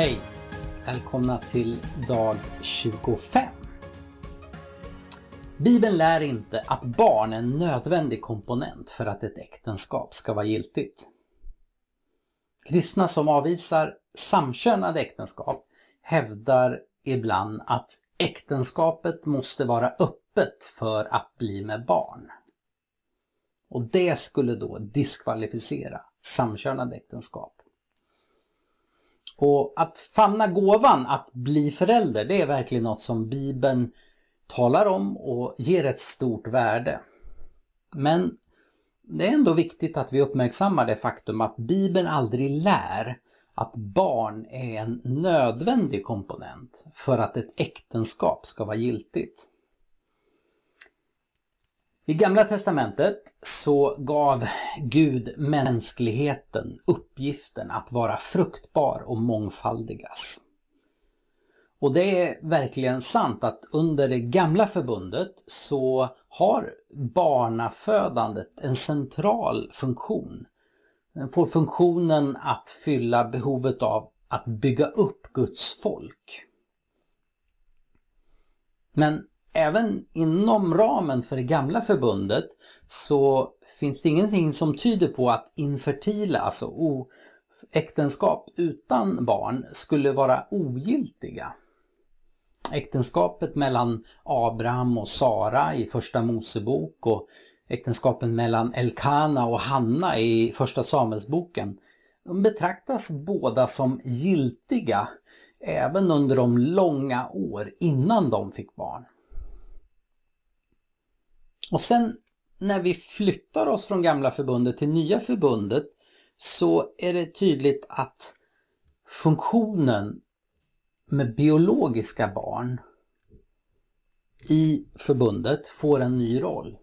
Hej! Välkomna till dag 25. Bibeln lär inte att barn är en nödvändig komponent för att ett äktenskap ska vara giltigt. Kristna som avvisar samkönade äktenskap hävdar ibland att äktenskapet måste vara öppet för att bli med barn. Och det skulle då diskvalificera samkönade äktenskap. Och att famna gåvan att bli förälder, det är verkligen något som Bibeln talar om och ger ett stort värde. Men det är ändå viktigt att vi uppmärksammar det faktum att Bibeln aldrig lär att barn är en nödvändig komponent för att ett äktenskap ska vara giltigt. I Gamla Testamentet så gav Gud mänskligheten uppgiften att vara fruktbar och mångfaldigas. Och det är verkligen sant att under det gamla förbundet så har barnafödandet en central funktion. Den får funktionen att fylla behovet av att bygga upp Guds folk. Men även inom ramen för det gamla förbundet så finns det ingenting som tyder på att infertila, alltså äktenskap utan barn, skulle vara ogiltiga. Äktenskapet mellan Abraham och Sara i Första Mosebok och äktenskapen mellan Elkana och Hanna i Första Samuelsboken de betraktas båda som giltiga även under de långa år innan de fick barn. Och sen när vi flyttar oss från gamla förbundet till nya förbundet så är det tydligt att funktionen med biologiska barn i förbundet får en ny roll.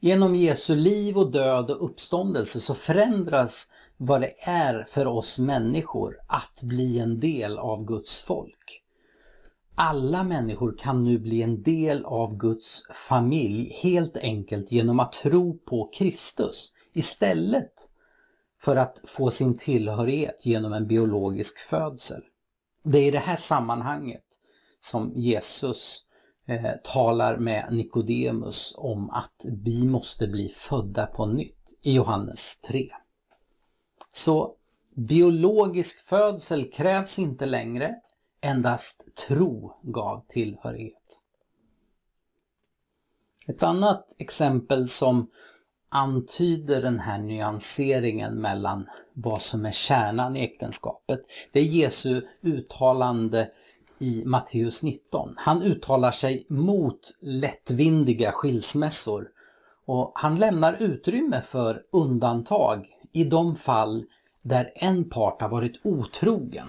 Genom Jesu liv och död och uppståndelse så förändras vad det är för oss människor att bli en del av Guds folk. Alla människor kan nu bli en del av Guds familj helt enkelt genom att tro på Kristus istället för att få sin tillhörighet genom en biologisk födsel. Det är i det här sammanhanget som Jesus eh, talar med Nikodemus om att vi måste bli födda på nytt i Johannes 3. Så biologisk födsel krävs inte längre Endast tro gav tillhörighet. Ett annat exempel som antyder den här nyanseringen mellan vad som är kärnan i äktenskapet, det är Jesu uttalande i Matteus 19. Han uttalar sig mot lättvindiga skilsmässor och han lämnar utrymme för undantag i de fall där en part har varit otrogen.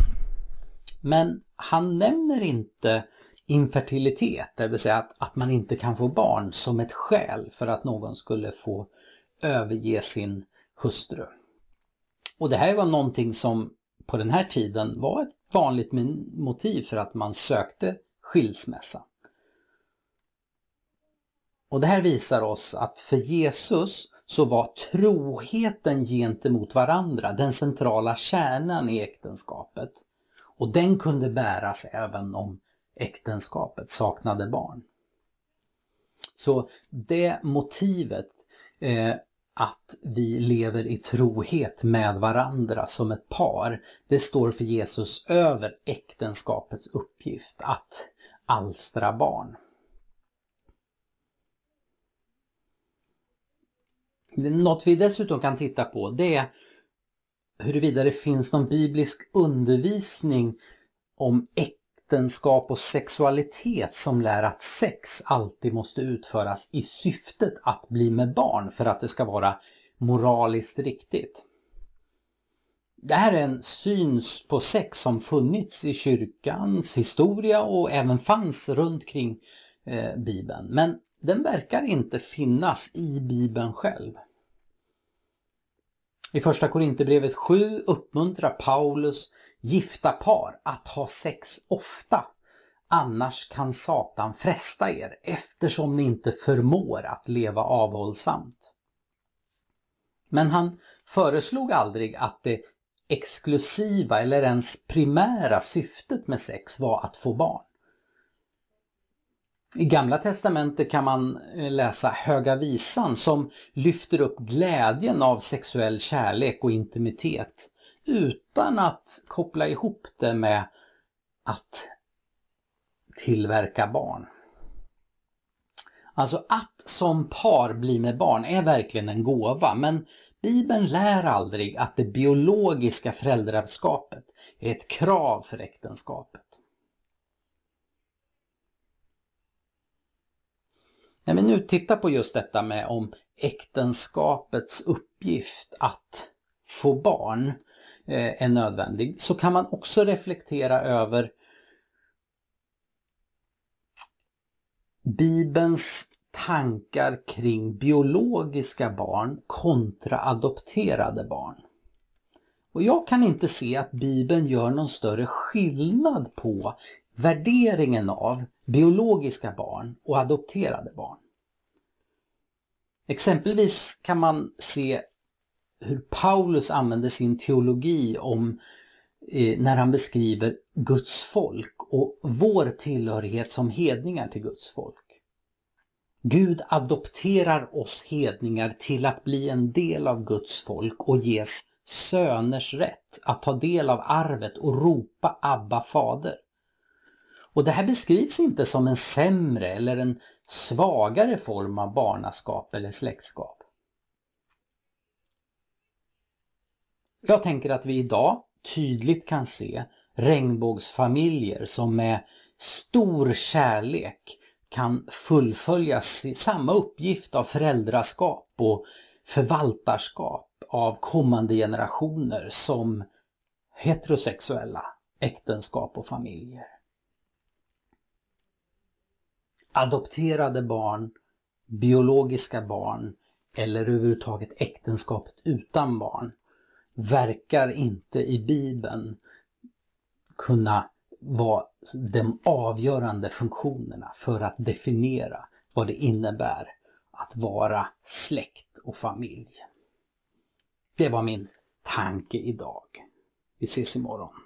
Men han nämner inte infertilitet, det vill säga att, att man inte kan få barn som ett skäl för att någon skulle få överge sin hustru. Och det här var någonting som på den här tiden var ett vanligt motiv för att man sökte skilsmässa. Och det här visar oss att för Jesus så var troheten gentemot varandra den centrala kärnan i äktenskapet. Och den kunde bäras även om äktenskapet saknade barn. Så det motivet eh, att vi lever i trohet med varandra som ett par, det står för Jesus över äktenskapets uppgift att alstra barn. Något vi dessutom kan titta på det är huruvida det finns någon biblisk undervisning om äktenskap och sexualitet som lär att sex alltid måste utföras i syftet att bli med barn för att det ska vara moraliskt riktigt. Det här är en syn på sex som funnits i kyrkans historia och även fanns runt kring eh, Bibeln. Men den verkar inte finnas i Bibeln själv. I första Korinthierbrevet 7 uppmuntrar Paulus gifta par att ha sex ofta. Annars kan Satan fresta er eftersom ni inte förmår att leva avhållsamt. Men han föreslog aldrig att det exklusiva eller ens primära syftet med sex var att få barn. I Gamla Testamentet kan man eh, läsa Höga Visan som lyfter upp glädjen av sexuell kärlek och intimitet utan att koppla ihop det med att tillverka barn. Alltså att som par bli med barn är verkligen en gåva men Bibeln lär aldrig att det biologiska föräldraskapet är ett krav för äktenskapet. När vi nu tittar på just detta med om äktenskapets uppgift att få barn eh, är nödvändig så kan man också reflektera över Bibelns tankar kring biologiska barn kontra adopterade barn. Och jag kan inte se att Bibeln gör någon större skillnad på värderingen av biologiska barn och adopterade barn. Exempelvis kan man se hur Paulus använder sin teologi om eh, när han beskriver Guds folk och vår tillhörighet som hedningar till Guds folk. Gud adopterar oss hedningar till att bli en del av Guds folk och ges söners rätt att ta del av arvet och ropa Abba fader. Och det här beskrivs inte som en sämre eller en svagare form av barnaskap eller släktskap. Jag tänker att vi idag tydligt kan se regnbågsfamiljer som med stor kärlek kan fullfölja samma uppgift av föräldraskap och förvaltarskap av kommande generationer som heterosexuella äktenskap och familjer. Adopterade barn, biologiska barn eller överhuvudtaget äktenskapet utan barn verkar inte i Bibeln kunna vara de avgörande funktionerna för att definiera vad det innebär att vara släkt och familj. Det var min tanke idag. Vi ses imorgon.